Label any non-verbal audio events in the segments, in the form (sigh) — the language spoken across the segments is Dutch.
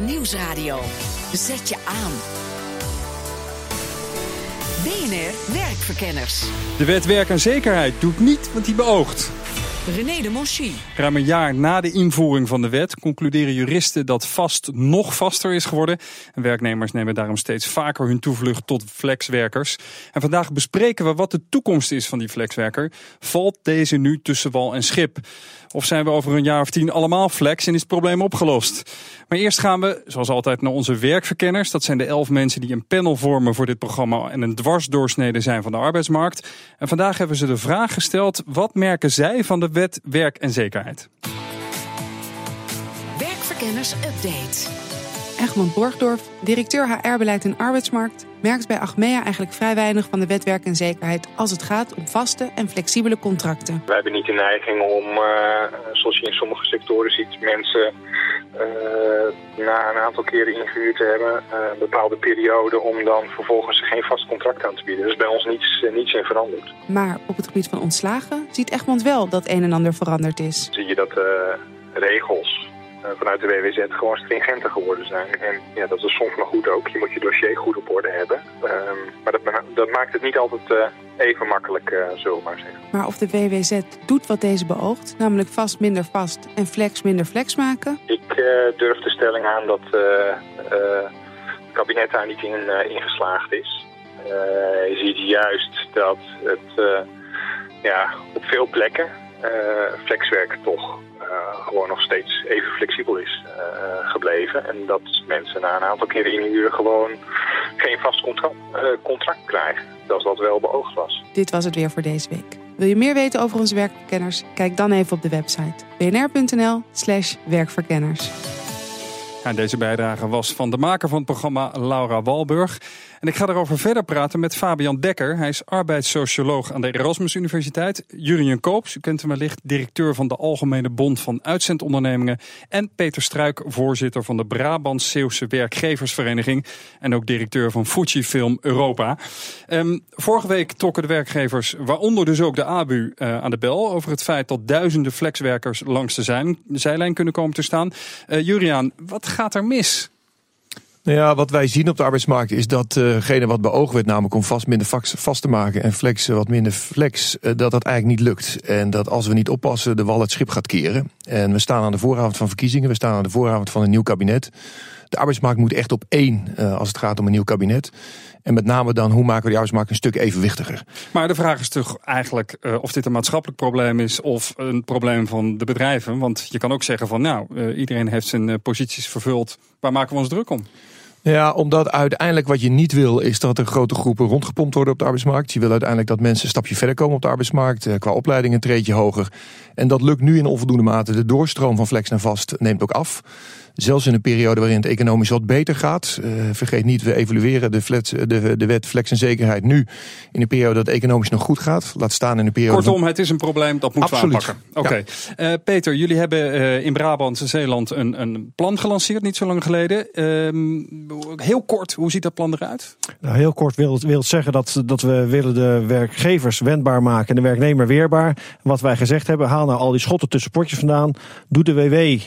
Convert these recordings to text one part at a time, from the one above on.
Nieuwsradio. Zet je aan. BNR Werkverkenners. De wet werk en zekerheid doet niet wat hij beoogt. René de Monchy. Ruim een jaar na de invoering van de wet concluderen juristen dat vast nog vaster is geworden. En werknemers nemen daarom steeds vaker hun toevlucht tot flexwerkers. En vandaag bespreken we wat de toekomst is van die flexwerker. Valt deze nu tussen wal en schip? Of zijn we over een jaar of tien allemaal flex en is het probleem opgelost? Maar eerst gaan we, zoals altijd, naar onze werkverkenners. Dat zijn de elf mensen die een panel vormen voor dit programma en een dwarsdoorsnede zijn van de arbeidsmarkt. En vandaag hebben ze de vraag gesteld: wat merken zij van de wet werk en zekerheid? Werkverkenners Update. Egmond Borgdorf, directeur HR-beleid en arbeidsmarkt, merkt bij Achmea eigenlijk vrij weinig van de wet werk en zekerheid als het gaat om vaste en flexibele contracten. We hebben niet de neiging om, uh, zoals je in sommige sectoren ziet, mensen uh, na een aantal keren ingehuurd te hebben, uh, een bepaalde periode, om dan vervolgens geen vast contract aan te bieden. Dus bij ons niets, niets in veranderd. Maar op het gebied van ontslagen ziet Egmond wel dat een en ander veranderd is. Zie je dat regels vanuit de WWZ gewoon stringenter geworden zijn. En ja, dat is soms maar goed ook. Je moet je dossier goed op orde hebben. Um, maar dat, dat, maakt het niet altijd uh, even makkelijk, uh, zullen we maar zeggen. Maar of de WWZ doet wat deze beoogt, namelijk vast minder vast en flex minder flex maken? Ik uh, durf de stelling aan dat het kabinet daar niet in, in geslaagd is. je ziet juist dat het ja, op veel plekken flexwerken toch gewoon nog steeds even flexibel is uh, gebleven. En dat mensen na een aantal keren inhuren gewoon geen vast contract, uh, contract krijgen. Dat is wat wel beoogd was. Dit was het weer voor deze week. Wil je meer weten over onze werkverkenners? Kijk dan even op de website bnr.nl slash werkverkenners. Ja, deze bijdrage was van de maker van het programma Laura Walburg. En ik ga erover verder praten met Fabian Dekker. Hij is arbeidssocioloog aan de Erasmus Universiteit. Jurien Koops, u kent hem wellicht, directeur van de Algemene Bond van Uitzendondernemingen. En Peter Struik, voorzitter van de Brabant-Zeeuwse Werkgeversvereniging. En ook directeur van Fujifilm Europa. Um, vorige week trokken de werkgevers, waaronder dus ook de ABU, uh, aan de bel. Over het feit dat duizenden flexwerkers langs de, zijn, zijlijn kunnen komen te staan. Uh, Juriaan, wat gaat er mis? Nou ja, wat wij zien op de arbeidsmarkt is dat uh, wat beoogd werd, namelijk om vast minder vast te maken en flex wat minder flex, uh, dat dat eigenlijk niet lukt. En dat als we niet oppassen, de wal het schip gaat keren. En we staan aan de vooravond van verkiezingen, we staan aan de vooravond van een nieuw kabinet. De arbeidsmarkt moet echt op één uh, als het gaat om een nieuw kabinet. En met name dan, hoe maken we die arbeidsmarkt een stuk evenwichtiger? Maar de vraag is toch eigenlijk uh, of dit een maatschappelijk probleem is of een probleem van de bedrijven. Want je kan ook zeggen van nou, uh, iedereen heeft zijn posities vervuld. Waar maken we ons druk om? Ja, omdat uiteindelijk wat je niet wil is dat er grote groepen rondgepompt worden op de arbeidsmarkt. Je wil uiteindelijk dat mensen een stapje verder komen op de arbeidsmarkt. Qua opleiding een treedje hoger. En dat lukt nu in onvoldoende mate. De doorstroom van flex naar vast neemt ook af. Zelfs in een periode waarin het economisch wat beter gaat. Uh, vergeet niet, we evalueren de, flex, de, de wet flex en zekerheid nu. In een periode dat het economisch nog goed gaat. Laat staan in een periode. Kortom, het is een probleem dat moeten Absoluut. we aanpakken. Oké. Okay. Uh, Peter, jullie hebben uh, in Brabant en Zeeland een, een plan gelanceerd, niet zo lang geleden. heel kort, hoe ziet dat plan eruit? Nou, heel kort wil het, wil het zeggen dat, dat we willen de werkgevers wendbaar maken en de werknemer weerbaar. Wat wij gezegd hebben, haal nou al die schotten tussen potjes vandaan. Doe de WW,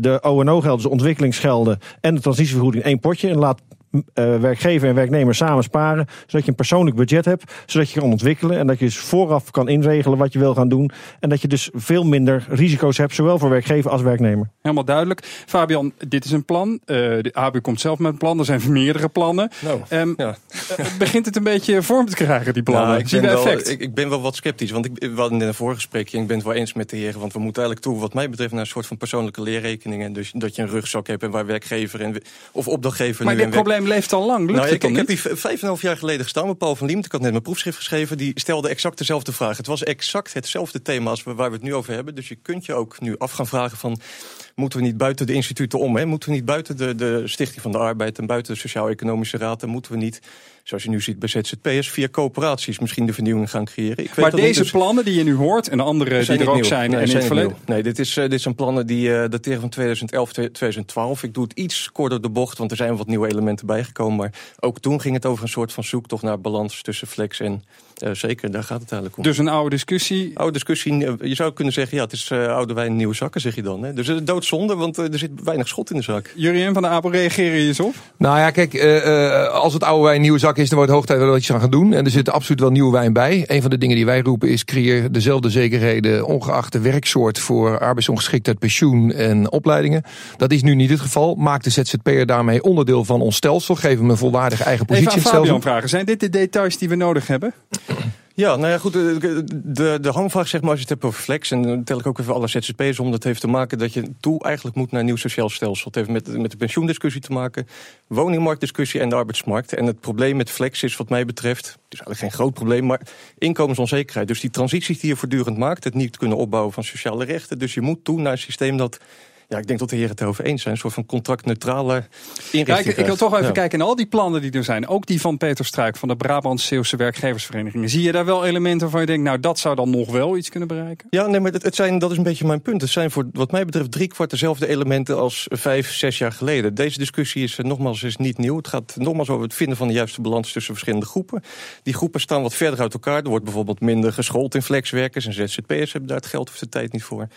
de ONO-gelden, ontwikkelingsgelden en de transitievergoeding één potje. En laat werkgever en werknemer samen sparen. Zodat je een persoonlijk budget hebt. Zodat je kan ontwikkelen. En dat je dus vooraf kan inregelen wat je wil gaan doen. En dat je dus veel minder risico's hebt. Zowel voor werkgever als werknemer. Helemaal duidelijk. Fabian, dit is een plan. Uh, de ABU komt zelf met een plan. Er zijn meerdere plannen. Nou, um, ja. uh, begint het een beetje vorm te krijgen, die plannen? Nou, ik, ben wel, ik, ik, ben wel wat sceptisch. Want ik, we hadden in een vorige gesprekje. Ik ben het wel eens met de heren. Want we moeten eigenlijk toe, wat mij betreft, naar een soort van persoonlijke leerrekeningen. Dus dat je een rugzak hebt en waar werkgever en, of opdrachtgever. Maar nu dit probleem leeft al lang. Lukt nou, ik, ik heb hier vijf en een half jaar geleden gestaan met Paul van Liemt. Ik had net mijn proefschrift geschreven. Die stelde exact dezelfde vraag. Het was exact hetzelfde thema als waar we het nu over hebben. Dus je kunt je ook nu af gaan vragen van... moeten we niet buiten de instituten om? Hè? Moeten we niet buiten de, de Stichting van de Arbeid... en buiten de Sociaal-Economische Raad... en moeten we niet zoals je nu ziet bij ZZP'ers, via coöperaties misschien de vernieuwing gaan creëren. Ik weet maar deze dus... plannen die je nu hoort en de andere die er ook nieuw. zijn nee, en in het verleden? Nee, dit, is, uh, dit zijn plannen die uh, dateren van 2011, 2012. Ik doe het iets korter de bocht, want er zijn wat nieuwe elementen bijgekomen. Maar ook toen ging het over een soort van zoektocht naar balans tussen flex en uh, zeker, daar gaat het eigenlijk om. Dus een oude discussie? Oude discussie, eh, je zou kunnen zeggen, ja, het is uh, oude wijn, nieuwe zakken, zeg je dan. Hè? Dus het doodzonde, want er zit weinig schot in de zak. Jurien van de APO, reageer je eens op? Nou ja, kijk, als het oude wijn nieuwe zak is, dan wordt het hoog tijd dat je iets aan gaat doen. En er zit absoluut wel nieuwe wijn bij. Een van de dingen die wij roepen is, creëer dezelfde zekerheden, ongeacht de werksoort voor arbeidsongeschiktheid, pensioen en opleidingen. Dat is nu niet het geval. Maak de ZZP'er daarmee onderdeel van ons stelsel. Geef hem een volwaardige eigen positie Even aan Fabian vragen. Zijn dit de details die we nodig hebben? Ja, nou ja, goed. De, de, de hangvraag, zeg maar, als je het hebt over flex, en dan tel ik ook even alle ZZP's om, dat heeft te maken dat je toe eigenlijk moet naar een nieuw sociaal stelsel. Het heeft met, met de pensioendiscussie te maken, woningmarktdiscussie en de arbeidsmarkt. En het probleem met flex is, wat mij betreft, het is eigenlijk geen groot probleem, maar inkomensonzekerheid. Dus die transities die je voortdurend maakt, het niet kunnen opbouwen van sociale rechten. Dus je moet toe naar een systeem dat ja, ik denk dat de heren het erover eens zijn. Een soort van contractneutrale inrichting. ik, ik, wil toch even kijken naar al die plannen die er zijn. Ook die van Peter Struik van de Brabant Zeeuwse Werkgeversverenigingen. Zie je daar wel elementen waarvan je denkt, nou dat zou dan nog wel iets kunnen bereiken? Ja, nee, maar het, het zijn, dat is een beetje mijn punt. Het zijn voor wat mij betreft drie kwart dezelfde elementen als vijf, zes jaar geleden. Deze discussie is eh, nogmaals is niet nieuw. Het gaat nogmaals over het vinden van de juiste balans tussen verschillende groepen. Die groepen staan wat verder uit elkaar. Er wordt bijvoorbeeld minder geschoold in flexwerkers en ZZP'ers hebben daar het geld of de tijd niet voor.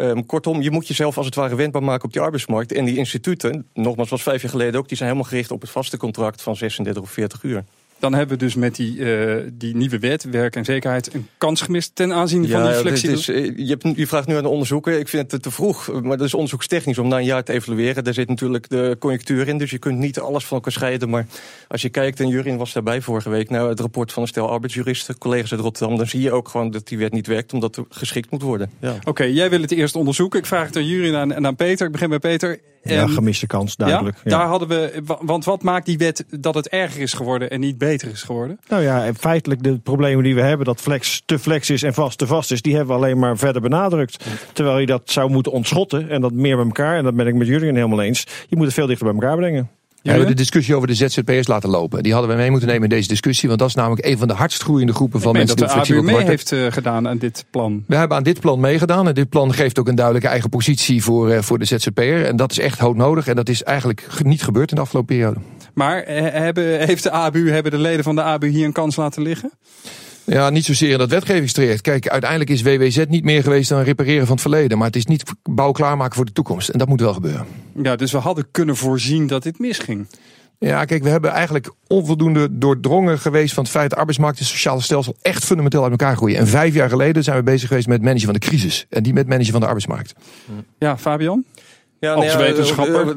Um, kortom, je moet jezelf als het ware wendbaar maken op die arbeidsmarkt. En die instituten, nogmaals was vijf jaar geleden ook, die zijn helemaal gericht op het vaste contract van 36 of 40 uur. Dan hebben we dus met die, uh, die nieuwe wet, werk en zekerheid, een kans gemist ten aanzien van die flexibele... Eh, je, hebt, je vraagt nu aan de onderzoeken. Ik vind het te vroeg, maar dat is onderzoekstechnisch om na een jaar te evalueren. Daar zit natuurlijk de conjunctuur in, dus je kunt niet alles van elkaar scheiden. Maar als je kijkt, en Jurin was daarbij vorige week, naar het rapport van een stel arbeidsjuristen, collega's uit Rotterdam, dan zie je ook gewoon dat die wet niet werkt, omdat er geschikt moet worden. Ja. Oké, jij wil het eerst onderzoeken. Ik vraag het aan Jurin en aan Peter. Ik begin bij Peter. Ja, gemiste kans, duidelijk. Ja, Daar hadden we, want wat maakt die wet dat het erger is geworden en niet beter is geworden? Nou ja, feitelijk de problemen die we hebben, dat flex te flex is en vast te vast is, die hebben we alleen maar verder benadrukt. Terwijl je dat zou moeten ontschotten en dat meer bij elkaar, en dat ben ik met jullie helemaal eens, je moet het veel dichter bij elkaar brengen. We hebben de discussie over de ZZP'ers laten lopen. Die hadden we mee moeten nemen in deze discussie. Want dat is namelijk een van de hardst groeiende groepen van mensen die flexibel mee heeft uh, gedaan aan dit plan. We hebben aan dit plan meegedaan. En dit plan geeft ook een duidelijke eigen positie voor, uh, voor de ZZP'er. En dat is echt nodig. En dat is eigenlijk niet gebeurd in de afgelopen periode. Maar eh, hebben, heeft de ABU, hebben de leden van de ABU hier een kans laten liggen? Ja, niet zozeer in dat wetgevingstraject. Kijk, uiteindelijk is WWZ niet meer geweest dan repareren van het verleden. Maar het is niet bouw klaarmaken voor de toekomst. En dat moet wel gebeuren. Ja, dus we hadden kunnen voorzien dat dit misging. Ja, kijk, we hebben eigenlijk onvoldoende doordrongen geweest van het feit dat arbeidsmarkt en het sociale stelsel echt fundamenteel uit elkaar groeien. En vijf jaar geleden zijn we bezig geweest met managen van de crisis en die met managen van de arbeidsmarkt. Ja, Fabian? Ja, als nou wetenschapper?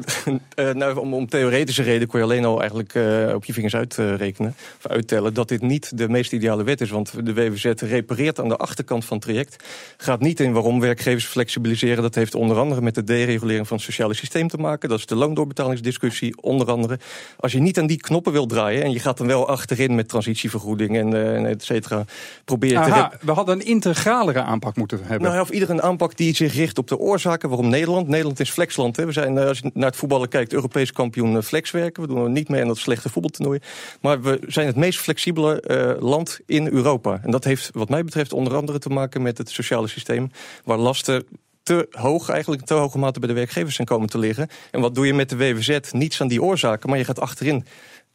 Uh, nou, om, om, theoretische reden kon je alleen al eigenlijk uh, op je vingers uitrekenen, of uittellen, dat dit niet de meest ideale wet is. Want de WWZ repareert aan de achterkant van het traject. Gaat niet in waarom werkgevers flexibiliseren. Dat heeft onder andere met de deregulering van het sociale systeem te maken. Dat is de loondoorbetalingsdiscussie, onder andere. Als je niet aan die knoppen wil draaien en je gaat dan wel achterin met transitievergoeding en, uh, et cetera. Probeer je Aha, we hadden een integralere aanpak moeten hebben. Nou, of ieder een aanpak die zich richt op de oorzaken waarom Nederland. Nederland is flex we zijn, eh, als je naar het voetballen kijkt, Europees kampioen eh, flexwerken. We doen niet mee aan dat slechte voetbaltoernooi. Maar we zijn het meest flexibele uh, land in Europa. En dat heeft wat mij betreft onder andere te maken met het sociale systeem. Waar lasten te hoog, eigenlijk te hoge mate bij de werkgevers zijn komen te liggen. En wat doe je met de WWZ? Niets aan die oorzaken, maar je gaat achterin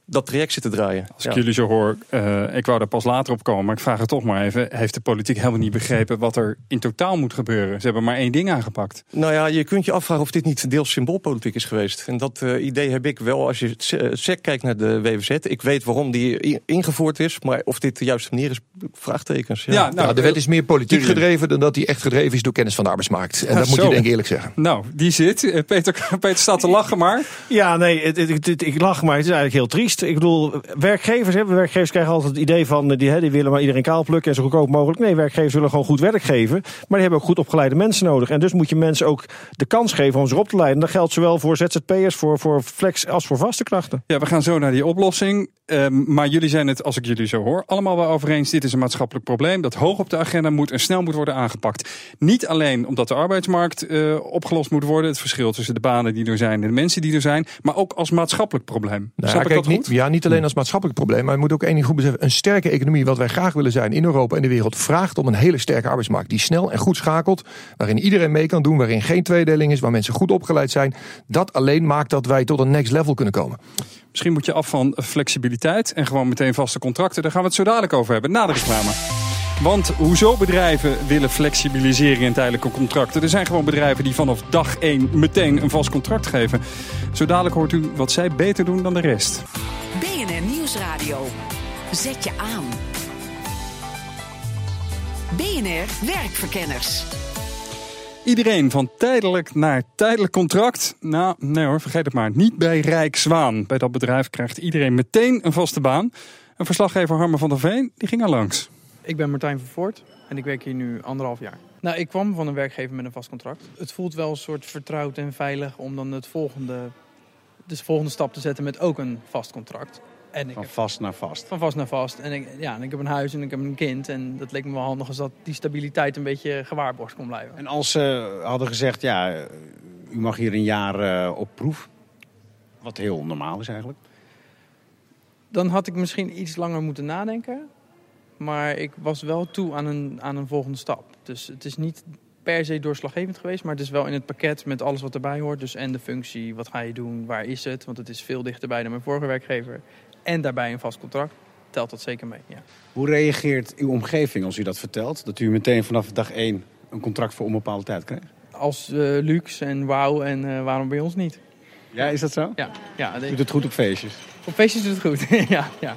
dat traject zit te draaien. Als ik jullie zo hoor, uh, ik wou daar pas later op komen, maar ik vraag het toch maar even. Heeft de politiek helemaal niet begrepen wat er in totaal moet gebeuren? Ze hebben maar één ding aangepakt. Nou ja, je kunt je afvragen of dit niet deels symboolpolitiek is geweest. En dat uh, idee heb ik wel als je sec kijkt naar de WWZ. Ik weet waarom die ingevoerd is, maar of dit de juiste manier is, vraagtekens. Ja, ja nou, nou, de wet is meer politiek gedreven dan dat die echt gedreven is door kennis van de arbeidsmarkt. En dat moet je denk ik eerlijk zeggen. Nou, die zit. Peter, (laughs) Peter staat te lachen maar. Ja, nee, het, het, het, ik lach maar. Het is eigenlijk heel triest. Ik bedoel, werkgevers, hè, werkgevers krijgen altijd het idee van... Die, hè, die willen maar iedereen kaal plukken en zo goedkoop mogelijk. Nee, werkgevers willen gewoon goed werk geven. Maar die hebben ook goed opgeleide mensen nodig. En dus moet je mensen ook de kans geven om ze op te leiden. Dat geldt zowel voor ZZP'ers, voor, voor flex als voor vaste krachten. Ja, we gaan zo naar die oplossing. Um, maar jullie zijn het, als ik jullie zo hoor, allemaal wel over eens. Dit is een maatschappelijk probleem dat hoog op de agenda moet en snel moet worden aangepakt. Niet alleen omdat de arbeidsmarkt uh, opgelost moet worden, het verschil tussen de banen die er zijn en de mensen die er zijn, maar ook als maatschappelijk probleem. Nou, Snap ik dat niet, Ja, niet alleen als maatschappelijk probleem, maar je moet ook één ding goed beseffen. Een sterke economie, wat wij graag willen zijn in Europa en de wereld, vraagt om een hele sterke arbeidsmarkt die snel en goed schakelt, waarin iedereen mee kan doen, waarin geen tweedeling is, waar mensen goed opgeleid zijn. Dat alleen maakt dat wij tot een next level kunnen komen. Misschien moet je af van flexibiliteit en gewoon meteen vaste contracten. Daar gaan we het zo dadelijk over hebben, na de reclame. Want hoezo bedrijven willen flexibilisering in tijdelijke contracten? Er zijn gewoon bedrijven die vanaf dag 1 meteen een vast contract geven. Zo dadelijk hoort u wat zij beter doen dan de rest. BNR Nieuwsradio. Zet je aan. BNR Werkverkenners. Iedereen van tijdelijk naar tijdelijk contract. Nou, nee hoor, vergeet het maar. Niet bij Rijkswaan. Bij dat bedrijf krijgt iedereen meteen een vaste baan. Een verslaggever Harmer van der Veen, die ging er langs. Ik ben Martijn van Voort en ik werk hier nu anderhalf jaar. Nou, ik kwam van een werkgever met een vast contract. Het voelt wel een soort vertrouwd en veilig om dan het volgende, de volgende stap te zetten met ook een vast contract. En ik van vast naar vast. Van vast naar vast. En ik, ja, en ik heb een huis en ik heb een kind. En dat leek me wel handig als dat die stabiliteit een beetje gewaarborgd kon blijven. En als ze hadden gezegd, ja, u mag hier een jaar uh, op proef. Wat heel normaal is eigenlijk. Dan had ik misschien iets langer moeten nadenken. Maar ik was wel toe aan een, aan een volgende stap. Dus het is niet per se doorslaggevend geweest, maar het is wel in het pakket met alles wat erbij hoort. Dus en de functie, wat ga je doen, waar is het? Want het is veel dichterbij dan mijn vorige werkgever en daarbij een vast contract, telt dat zeker mee. Ja. Hoe reageert uw omgeving als u dat vertelt? Dat u meteen vanaf dag 1 een contract voor onbepaalde tijd krijgt? Als uh, luxe en wauw en uh, waarom bij ons niet? Ja, is dat zo? Ja. ja doet het goed op feestjes? Op feestjes doet het goed, (laughs) ja, ja.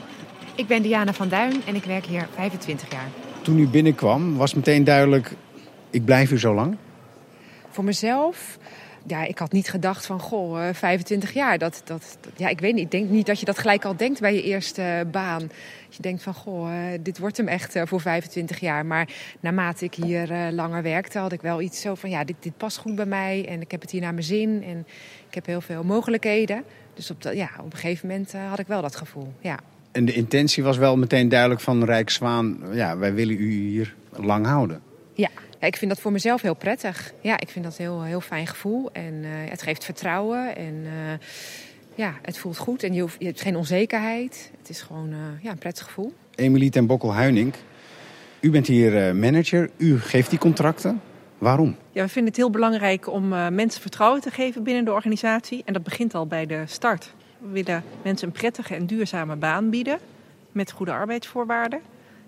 Ik ben Diana van Duin en ik werk hier 25 jaar. Toen u binnenkwam, was meteen duidelijk, ik blijf hier zo lang? Voor mezelf ja, ik had niet gedacht van, goh, 25 eh, jaar. Dat, dat, ja, ik weet niet. Ik denk niet dat je dat gelijk al denkt bij je eerste eh, baan. Je denkt van, goh, eh, dit wordt hem echt voor 25 jaar. Maar naarmate ik hier langer werkte, had ik wel iets zo van, ja, dit, dit past goed bij mij. En ik heb het hier naar mijn zin. En ik heb heel veel mogelijkheden. Dus op, ja, op een gegeven moment had ik wel dat gevoel, ja. En de intentie was wel meteen duidelijk van Rijkszwaan, ja, wij willen u hier lang houden. Ja, ik vind dat voor mezelf heel prettig. Ja, ik vind dat een heel, heel fijn gevoel. En uh, het geeft vertrouwen. En uh, ja, het voelt goed. En je, hoeft, je hebt geen onzekerheid. Het is gewoon uh, ja, een prettig gevoel. Emilie ten Bokkel-Huining, u bent hier manager. U geeft die contracten. Waarom? Ja, we vinden het heel belangrijk om mensen vertrouwen te geven binnen de organisatie. En dat begint al bij de start. We willen mensen een prettige en duurzame baan bieden. Met goede arbeidsvoorwaarden.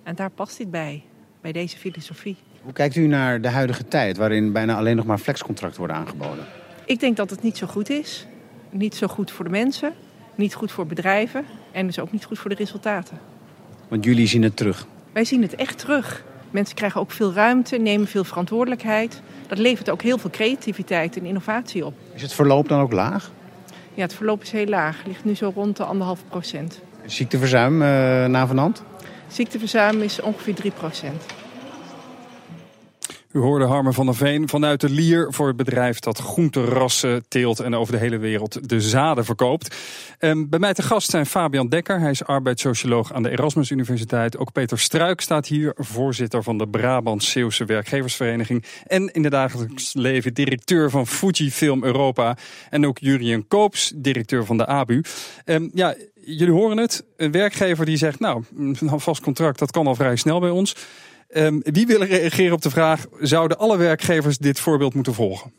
En daar past dit bij, bij deze filosofie. Hoe kijkt u naar de huidige tijd waarin bijna alleen nog maar flexcontracten worden aangeboden? Ik denk dat het niet zo goed is. Niet zo goed voor de mensen, niet goed voor bedrijven en dus ook niet goed voor de resultaten. Want jullie zien het terug? Wij zien het echt terug. Mensen krijgen ook veel ruimte, nemen veel verantwoordelijkheid. Dat levert ook heel veel creativiteit en innovatie op. Is het verloop dan ook laag? Ja, het verloop is heel laag. Het ligt nu zo rond de anderhalf procent. Ziekteverzuim uh, na vanhand? Ziekteverzuim is ongeveer 3 procent. U hoorde Harmer van der Veen vanuit de Lier voor het bedrijf dat groenterassen teelt en over de hele wereld de zaden verkoopt. Um, bij mij te gast zijn Fabian Dekker, hij is arbeidssocioloog aan de Erasmus Universiteit. Ook Peter Struik staat hier, voorzitter van de Brabant-Zeeuwse Werkgeversvereniging. En in het dagelijks leven directeur van Fujifilm Europa. En ook Jurien Koops, directeur van de ABU. Um, ja, jullie horen het, een werkgever die zegt, nou, een vast contract, dat kan al vrij snel bij ons. Um, wie wil reageren op de vraag: zouden alle werkgevers dit voorbeeld moeten volgen?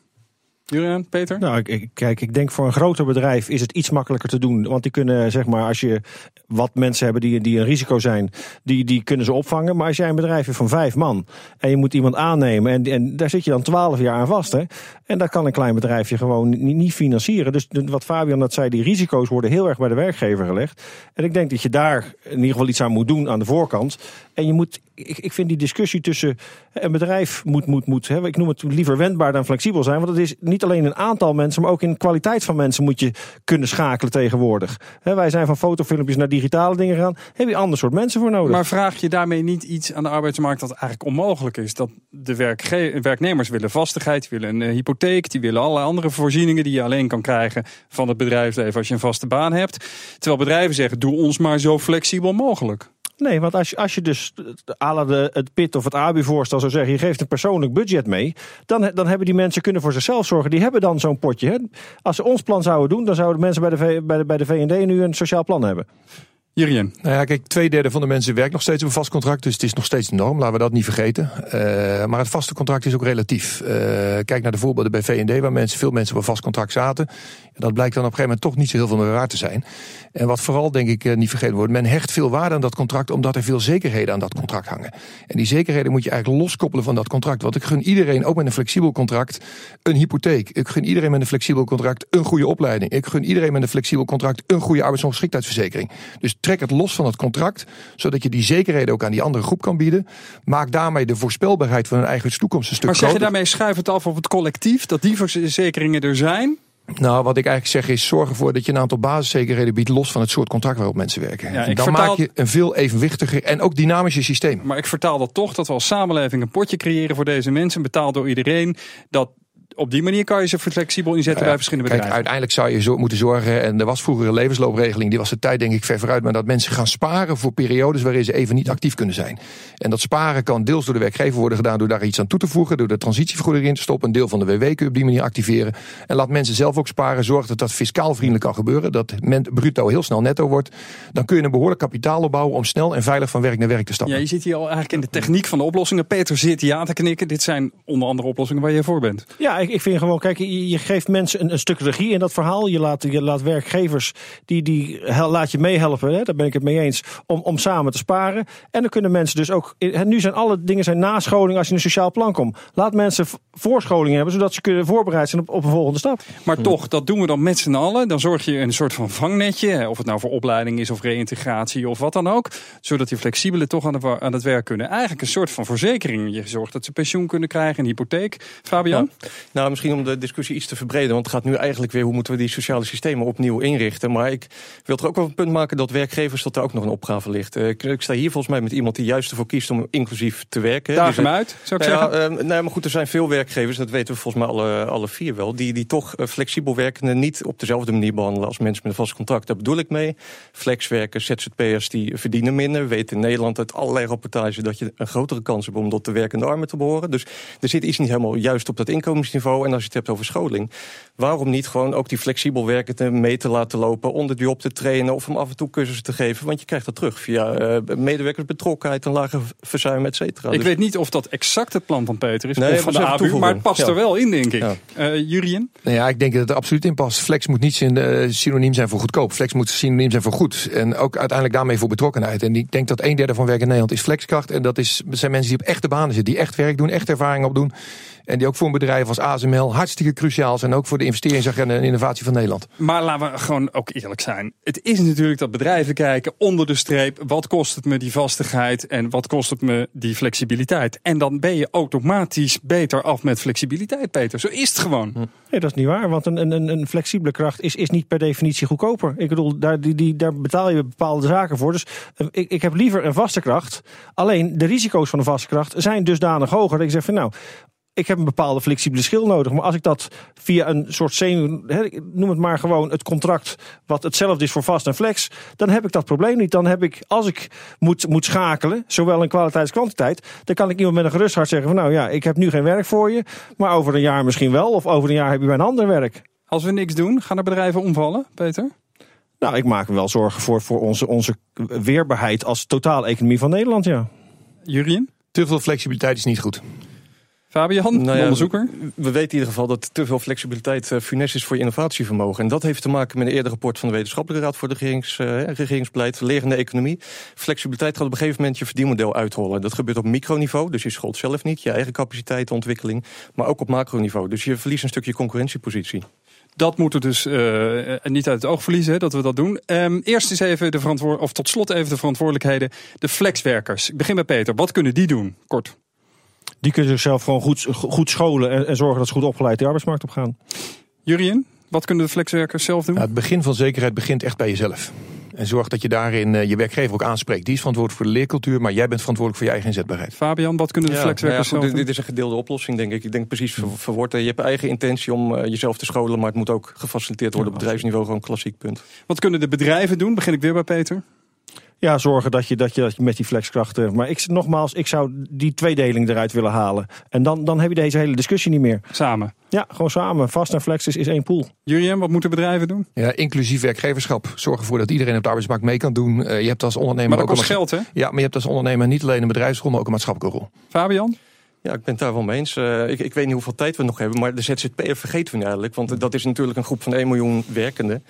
Julian, Peter? Nou, ik, kijk, ik denk voor een groter bedrijf is het iets makkelijker te doen. Want die kunnen, zeg maar, als je wat mensen hebben die, die een risico zijn, die, die kunnen ze opvangen. Maar als jij een bedrijf hebt van vijf man en je moet iemand aannemen en, en daar zit je dan twaalf jaar aan vast. Hè? En daar kan een klein bedrijfje gewoon niet, niet financieren. Dus wat Fabian dat zei, die risico's worden heel erg bij de werkgever gelegd. En ik denk dat je daar in ieder geval iets aan moet doen aan de voorkant. En je moet, ik, ik vind die discussie tussen een bedrijf moet, moet, moet, hè, ik noem het liever wendbaar dan flexibel zijn. Want het is niet alleen een aantal mensen, maar ook in kwaliteit van mensen moet je kunnen schakelen tegenwoordig. wij zijn van fotofilmpjes naar digitale dingen gegaan. Heb je ander soort mensen voor nodig. Maar vraag je daarmee niet iets aan de arbeidsmarkt dat eigenlijk onmogelijk is? Dat de werknemers willen vastigheid, willen een eh, hypotheek, die willen alle andere voorzieningen die je alleen kan krijgen van het bedrijfsleven als je een vaste baan hebt. Terwijl bedrijven zeggen, doe ons maar zo flexibel mogelijk. Nee, want als je, als je dus à la de, het PIT of het ABU-voorstel zou zeggen... je geeft een persoonlijk budget mee... Dan, dan hebben die mensen kunnen voor zichzelf zorgen. Die hebben dan zo'n potje. Hè? Als ze ons plan zouden doen... dan zouden mensen bij de, bij, de, bij de VND nu een sociaal plan hebben. Jurien. Nou ja, kijk, twee derde van de mensen werkt nog steeds op een vast contract. Dus het is nog steeds de norm. Laten we dat niet vergeten. Uh, maar het vaste contract is ook relatief. Uh, kijk naar de voorbeelden bij VND, waar mensen, veel mensen op een vast contract zaten. Dat blijkt dan op een gegeven moment toch niet zo heel veel meer waard te zijn. En wat vooral, denk ik, niet vergeten wordt. Men hecht veel waarde aan dat contract, omdat er veel zekerheden aan dat contract hangen. En die zekerheden moet je eigenlijk loskoppelen van dat contract. Want ik gun iedereen, ook met een flexibel contract, een hypotheek. Ik gun iedereen met een flexibel contract een goede opleiding. Ik gun iedereen met een flexibel contract een goede arbeidsongeschiktheidsverzekering. Dus trek het los van het contract, zodat je die zekerheden ook aan die andere groep kan bieden. Maak daarmee de voorspelbaarheid van hun eigen toekomst een stuk Maar zeg je daarmee schuif het af op het collectief, dat die verzekeringen er zijn? Nou, wat ik eigenlijk zeg is: zorg ervoor dat je een aantal basiszekerheden biedt, los van het soort contract waarop mensen werken. Ja, dan vertaal... maak je een veel evenwichtiger en ook dynamischer systeem. Maar ik vertaal dat toch dat we als samenleving een potje creëren voor deze mensen, betaald door iedereen. Dat op die manier kan je ze flexibel inzetten bij verschillende bedrijven. Kijk, uiteindelijk zou je zo moeten zorgen, en er was vroeger een levensloopregeling, die was de tijd denk ik ver vooruit, maar dat mensen gaan sparen voor periodes waarin ze even niet actief kunnen zijn. En dat sparen kan deels door de werkgever worden gedaan door daar iets aan toe te voegen, door de transitievergoeding in te stoppen, een deel van de WW kun je op die manier activeren. En laat mensen zelf ook sparen, zorg dat dat fiscaal vriendelijk kan gebeuren, dat men bruto heel snel netto wordt. Dan kun je een behoorlijk kapitaal opbouwen om snel en veilig van werk naar werk te stappen. Ja, je zit hier al eigenlijk in de techniek van de oplossingen. Peter zit ja te knikken. Dit zijn onder andere oplossingen waar je voor bent. Ja, ik, ik vind gewoon, kijk, je, je geeft mensen een, een, stuk regie in dat verhaal. Je laat, je laat werkgevers, die, die laat je meehelpen, hè, daar ben ik het mee eens, om, om samen te sparen. En dan kunnen mensen dus ook, nu zijn alle dingen zijn nascholing als je in een sociaal plan komt. Laat mensen voorscholing hebben, zodat ze kunnen voorbereid zijn op, op een volgende stap. Maar toch, dat doen we dan met z'n allen. Dan zorg je een soort van vangnetje, of het nou voor opleiding is of reïntegratie of wat dan ook. Zodat die flexibelen toch aan, de, aan het werk kunnen. Eigenlijk een soort van verzekering. Je zorgt dat ze pensioen kunnen krijgen, een hypotheek. Fabian? Ja. Nou, misschien om de discussie iets te verbreden. Want het gaat nu eigenlijk weer hoe moeten we die sociale systemen opnieuw inrichten. Maar ik wil er ook wel een punt maken dat werkgevers dat er ook nog een opgave ligt. Ik, ik sta hier volgens mij met iemand die juist ervoor kiest om inclusief te werken. Daag hem uit, zou ik nou zeggen. Ja, uh, nee, maar goed, er zijn veel werkgevers, dat weten we volgens mij alle, alle vier wel, die, die toch flexibel werkenden niet op dezelfde manier behandelen als mensen met een vast contract. Daar bedoel ik mee. Flexwerkers, ZZP'ers, die verdienen minder. We weten in Nederland uit allerlei rapportages dat je een grotere kans hebt om tot de werkende armen te behoren. Dus er zit iets niet helemaal juist op dat inkomensniveau. En als je het hebt over scholing, waarom niet gewoon ook die flexibel werkenden mee te laten lopen, onder die op te trainen of hem af en toe cursussen te geven? Want je krijgt dat terug via uh, medewerkersbetrokkenheid, een lager verzuim, et cetera. Ik Dus- weet niet of dat exact het plan van Peter is, Nee, of van de ABU, maar het past er wel in, denk ik. Ja. Eh, Jurien? Nou ja, ik denk dat het er absoluut in past. Flex moet niet eh, synoniem zijn voor goedkoop. Flex moet synoniem zijn voor goed. En ook uiteindelijk daarmee voor betrokkenheid. En ik denk dat een derde van werk in Nederland is flexkracht. En dat, is, dat zijn mensen die op echte banen zitten. Die echt werk doen, echt ervaring opdoen. En die ook voor een bedrijf als ASML hartstikke cruciaal zijn. Ook voor de investeringsagenda en innovatie van Nederland. Maar laten we gewoon ook eerlijk zijn. Het is natuurlijk dat bedrijven kijken onder de streep. Wat kost het me die vastigheid en wat kost het me die flexibiliteit? En dan ben je automatisch beter af met flexibiliteit, Peter. Zo is het gewoon. Nee, dat is niet waar. Want een, een, een flexibele kracht is, is niet per definitie goedkoper. Ik bedoel, daar, die, die, daar betaal je bepaalde zaken voor. Dus eh, ik, ik heb liever een vaste kracht. Alleen de risico's van een vaste kracht zijn dusdanig hoger. Dat ik zeg van nou, ik heb een bepaalde flexibele schil nodig. Maar als ik dat via een soort hè, noem het maar gewoon het contract, wat hetzelfde is voor vast en flex, dan heb ik dat probleem niet. Dan heb ik, als ik moet, moet schakelen, zowel in kwaliteit als kwantiteit, dan kan ik iemand met een gerust hart zeggen van nou ja, ik heb nu geen werk voor je, maar over een jaar misschien wel, of over een jaar heb je bij een ander werk. Als we niks doen, gaan er bedrijven omvallen, Peter? Nou, ik maak me wel zorgen voor, voor onze, onze weerbaarheid als totale economie van Nederland, ja. Jurien? Te veel flexibiliteit is niet goed. Fabian, Nou ja, onderzoeker? We weten in ieder geval dat te veel flexibiliteit uh, funest is voor je innovatievermogen. En dat heeft te maken met een eerder rapport van de Wetenschappelijke Raad voor de regerings, uh, regeringsbeleid, lerende economie. Flexibiliteit gaat op een gegeven moment je verdienmodel uithollen. Dat gebeurt op microniveau, dus je scholt zelf niet, je eigen capaciteitenontwikkeling, maar ook op macroniveau. Dus je verliest een stukje concurrentiepositie. Dat moeten we dus uh, niet uit het oog verliezen, hè, dat we dat doen. Um, eerst eens even de verantwoord of tot slot even de verantwoordelijkheden. De flexwerkers. Ik begin bij Peter. Wat kunnen die doen? Kort. Die kunnen zichzelf gewoon goed, goed scholen en, en zorgen dat ze goed opgeleid de arbeidsmarkt op gaan. Jurien, wat kunnen de flexwerkers zelf doen? Nou, het begin van zekerheid begint echt bij jezelf. En zorg dat je daarin uh, je werkgever ook aanspreekt. Die is verantwoordelijk voor de leercultuur, maar jij bent verantwoordelijk voor je eigen inzetbaarheid. Fabian, wat kunnen de ja, flexwerkers nou ja, zelf goed, doen? Dit is een gedeelde oplossing, denk ik. Ik denk precies ver, verwoord. Je hebt eigen intentie om uh, jezelf te scholen, maar het moet ook gefaciliteerd worden op bedrijfsniveau. Gewoon een klassiek punt. Wat kunnen de bedrijven doen? Begin ik weer bij Peter. Ja, zorgen dat je, dat je, dat je met die flexkrachten. Maar ik, nogmaals, ik zou die tweedeling eruit willen halen. En dan, dan heb je deze hele discussie niet meer. Samen. Ja, gewoon samen. Vast en flex is, is één pool. Jurien, wat moeten bedrijven doen? Ja, inclusief werkgeverschap. Zorg ervoor dat iedereen op de arbeidsmarkt mee kan doen. Uh, je hebt als ondernemer maar dat ook kost een, geld, hè? Ja, maar je hebt als ondernemer niet alleen een bedrijfsrol, maar ook een maatschappelijke rol. Fabian? Ja, ik ben het daar wel mee eens. Uh, ik, ik weet niet hoeveel tijd we nog hebben, maar de ZZP'er vergeten we nu eigenlijk. Want dat is natuurlijk een groep van 1 miljoen werkenden.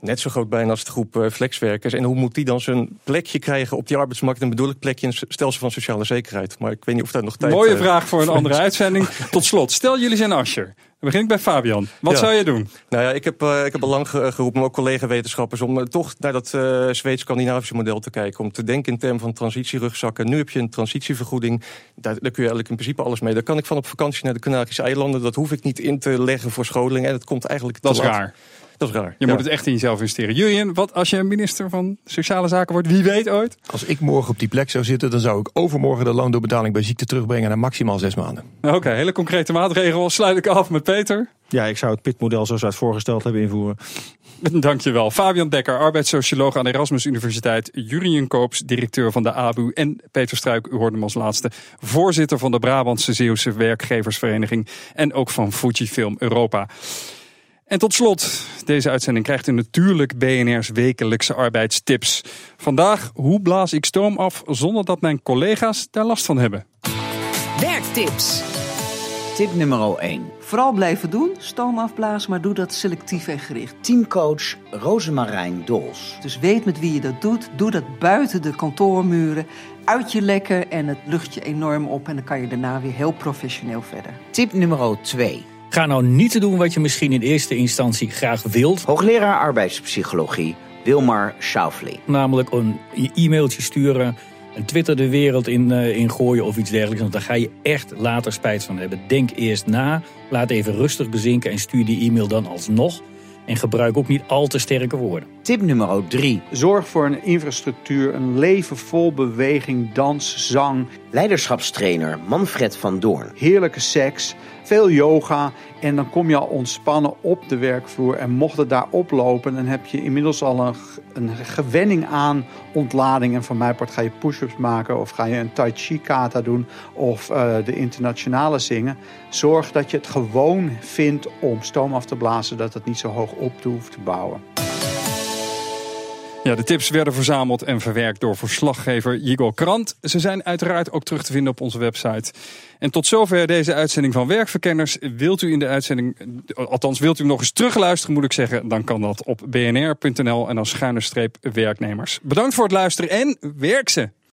Net zo groot bijna als de groep uh, flexwerkers. En hoe moet die dan zijn plekje krijgen op die arbeidsmarkt? En bedoel ik plekje in een stelsel van sociale zekerheid. Maar ik weet niet of daar nog tijd... Mooie uh, vraag voor een andere uitzending. (laughs) Tot slot, stel jullie zijn Ascher. Dan begin ik bij Fabian. Wat Ja. zou je doen? Nou ja, ik heb, uh, ik heb al lang ge- geroepen, maar ook collega-wetenschappers, om uh, toch naar dat uh, Zweeds-Scandinavische model te kijken. Om te denken in termen van transitierugzakken. Nu heb je een transitievergoeding. Daar, daar kun je eigenlijk in principe alles mee. Daar kan ik van op vakantie naar de Canarische eilanden. Dat hoef ik niet in te leggen voor scholing. En dat komt eigenlijk te Dat is laat. raar. Dat is raar. Je ja. moet het echt in jezelf investeren. Jurien, wat als je minister van Sociale Zaken wordt? Wie weet ooit? Als ik morgen op die plek zou zitten, dan zou ik overmorgen de loondoorbetaling bij ziekte terugbrengen naar maximaal zes maanden. Oké, hele concrete maatregel. Sluit ik af met Peter. Ja, ik zou het PIT-model zoals wij het voorgesteld hebben invoeren. (laughs) Dankjewel. Fabian Dekker, arbeidssocioloog aan de Erasmus Universiteit. Jurien Koops, directeur van de ABU. En Peter Struik, u hoorde hem als laatste, voorzitter van de Brabantse Zeeuwse Werkgeversvereniging. En ook van Fujifilm Europa. En tot slot, deze uitzending krijgt u natuurlijk BNR's wekelijkse arbeidstips. Vandaag, hoe blaas ik stoom af zonder dat mijn collega's daar last van hebben? Werktips. Tip nummer 1. Vooral blijven doen, stoom afblazen, maar doe dat selectief en gericht. Teamcoach Rosemarijn Dols. Dus weet met wie je dat doet. Doe dat buiten de kantoormuren, uit je lekken en het lucht je enorm op. En dan kan je daarna weer heel professioneel verder. Tip nummer 2. Ga nou niet te doen wat je misschien in eerste instantie graag wilt. Hoogleraar arbeidspsychologie Wilmar Schaufli. Namelijk een e-mailtje sturen, een Twitter de wereld in, uh, in gooien of iets dergelijks. Want daar ga je echt later spijt van hebben. Denk eerst na, laat even rustig bezinken en stuur die e-mail dan alsnog. En gebruik ook niet al te sterke woorden. Tip nummer 3. Zorg voor een infrastructuur, een leven vol beweging, dans, zang. Leiderschapstrainer Manfred van Doorn. Heerlijke seks, veel yoga en dan kom je al ontspannen op de werkvloer. En mocht het daar oplopen, dan heb je inmiddels al een, een gewenning aan ontlading. En van mijn part ga je push-ups maken of ga je een tai chi kata doen of uh, de internationale zingen. Zorg dat je het gewoon vindt om stoom af te blazen, dat het niet zo hoog op hoeft te bouwen. Ja, de tips werden verzameld en verwerkt door verslaggever Jigor Krant. Ze zijn uiteraard ook terug te vinden op onze website. En tot zover deze uitzending van Werkverkenners. Wilt u in de uitzending, althans wilt u nog eens terugluisteren moet ik zeggen, dan kan dat op bnr.nl en dan schuine streep werknemers. Bedankt voor het luisteren en werk ze!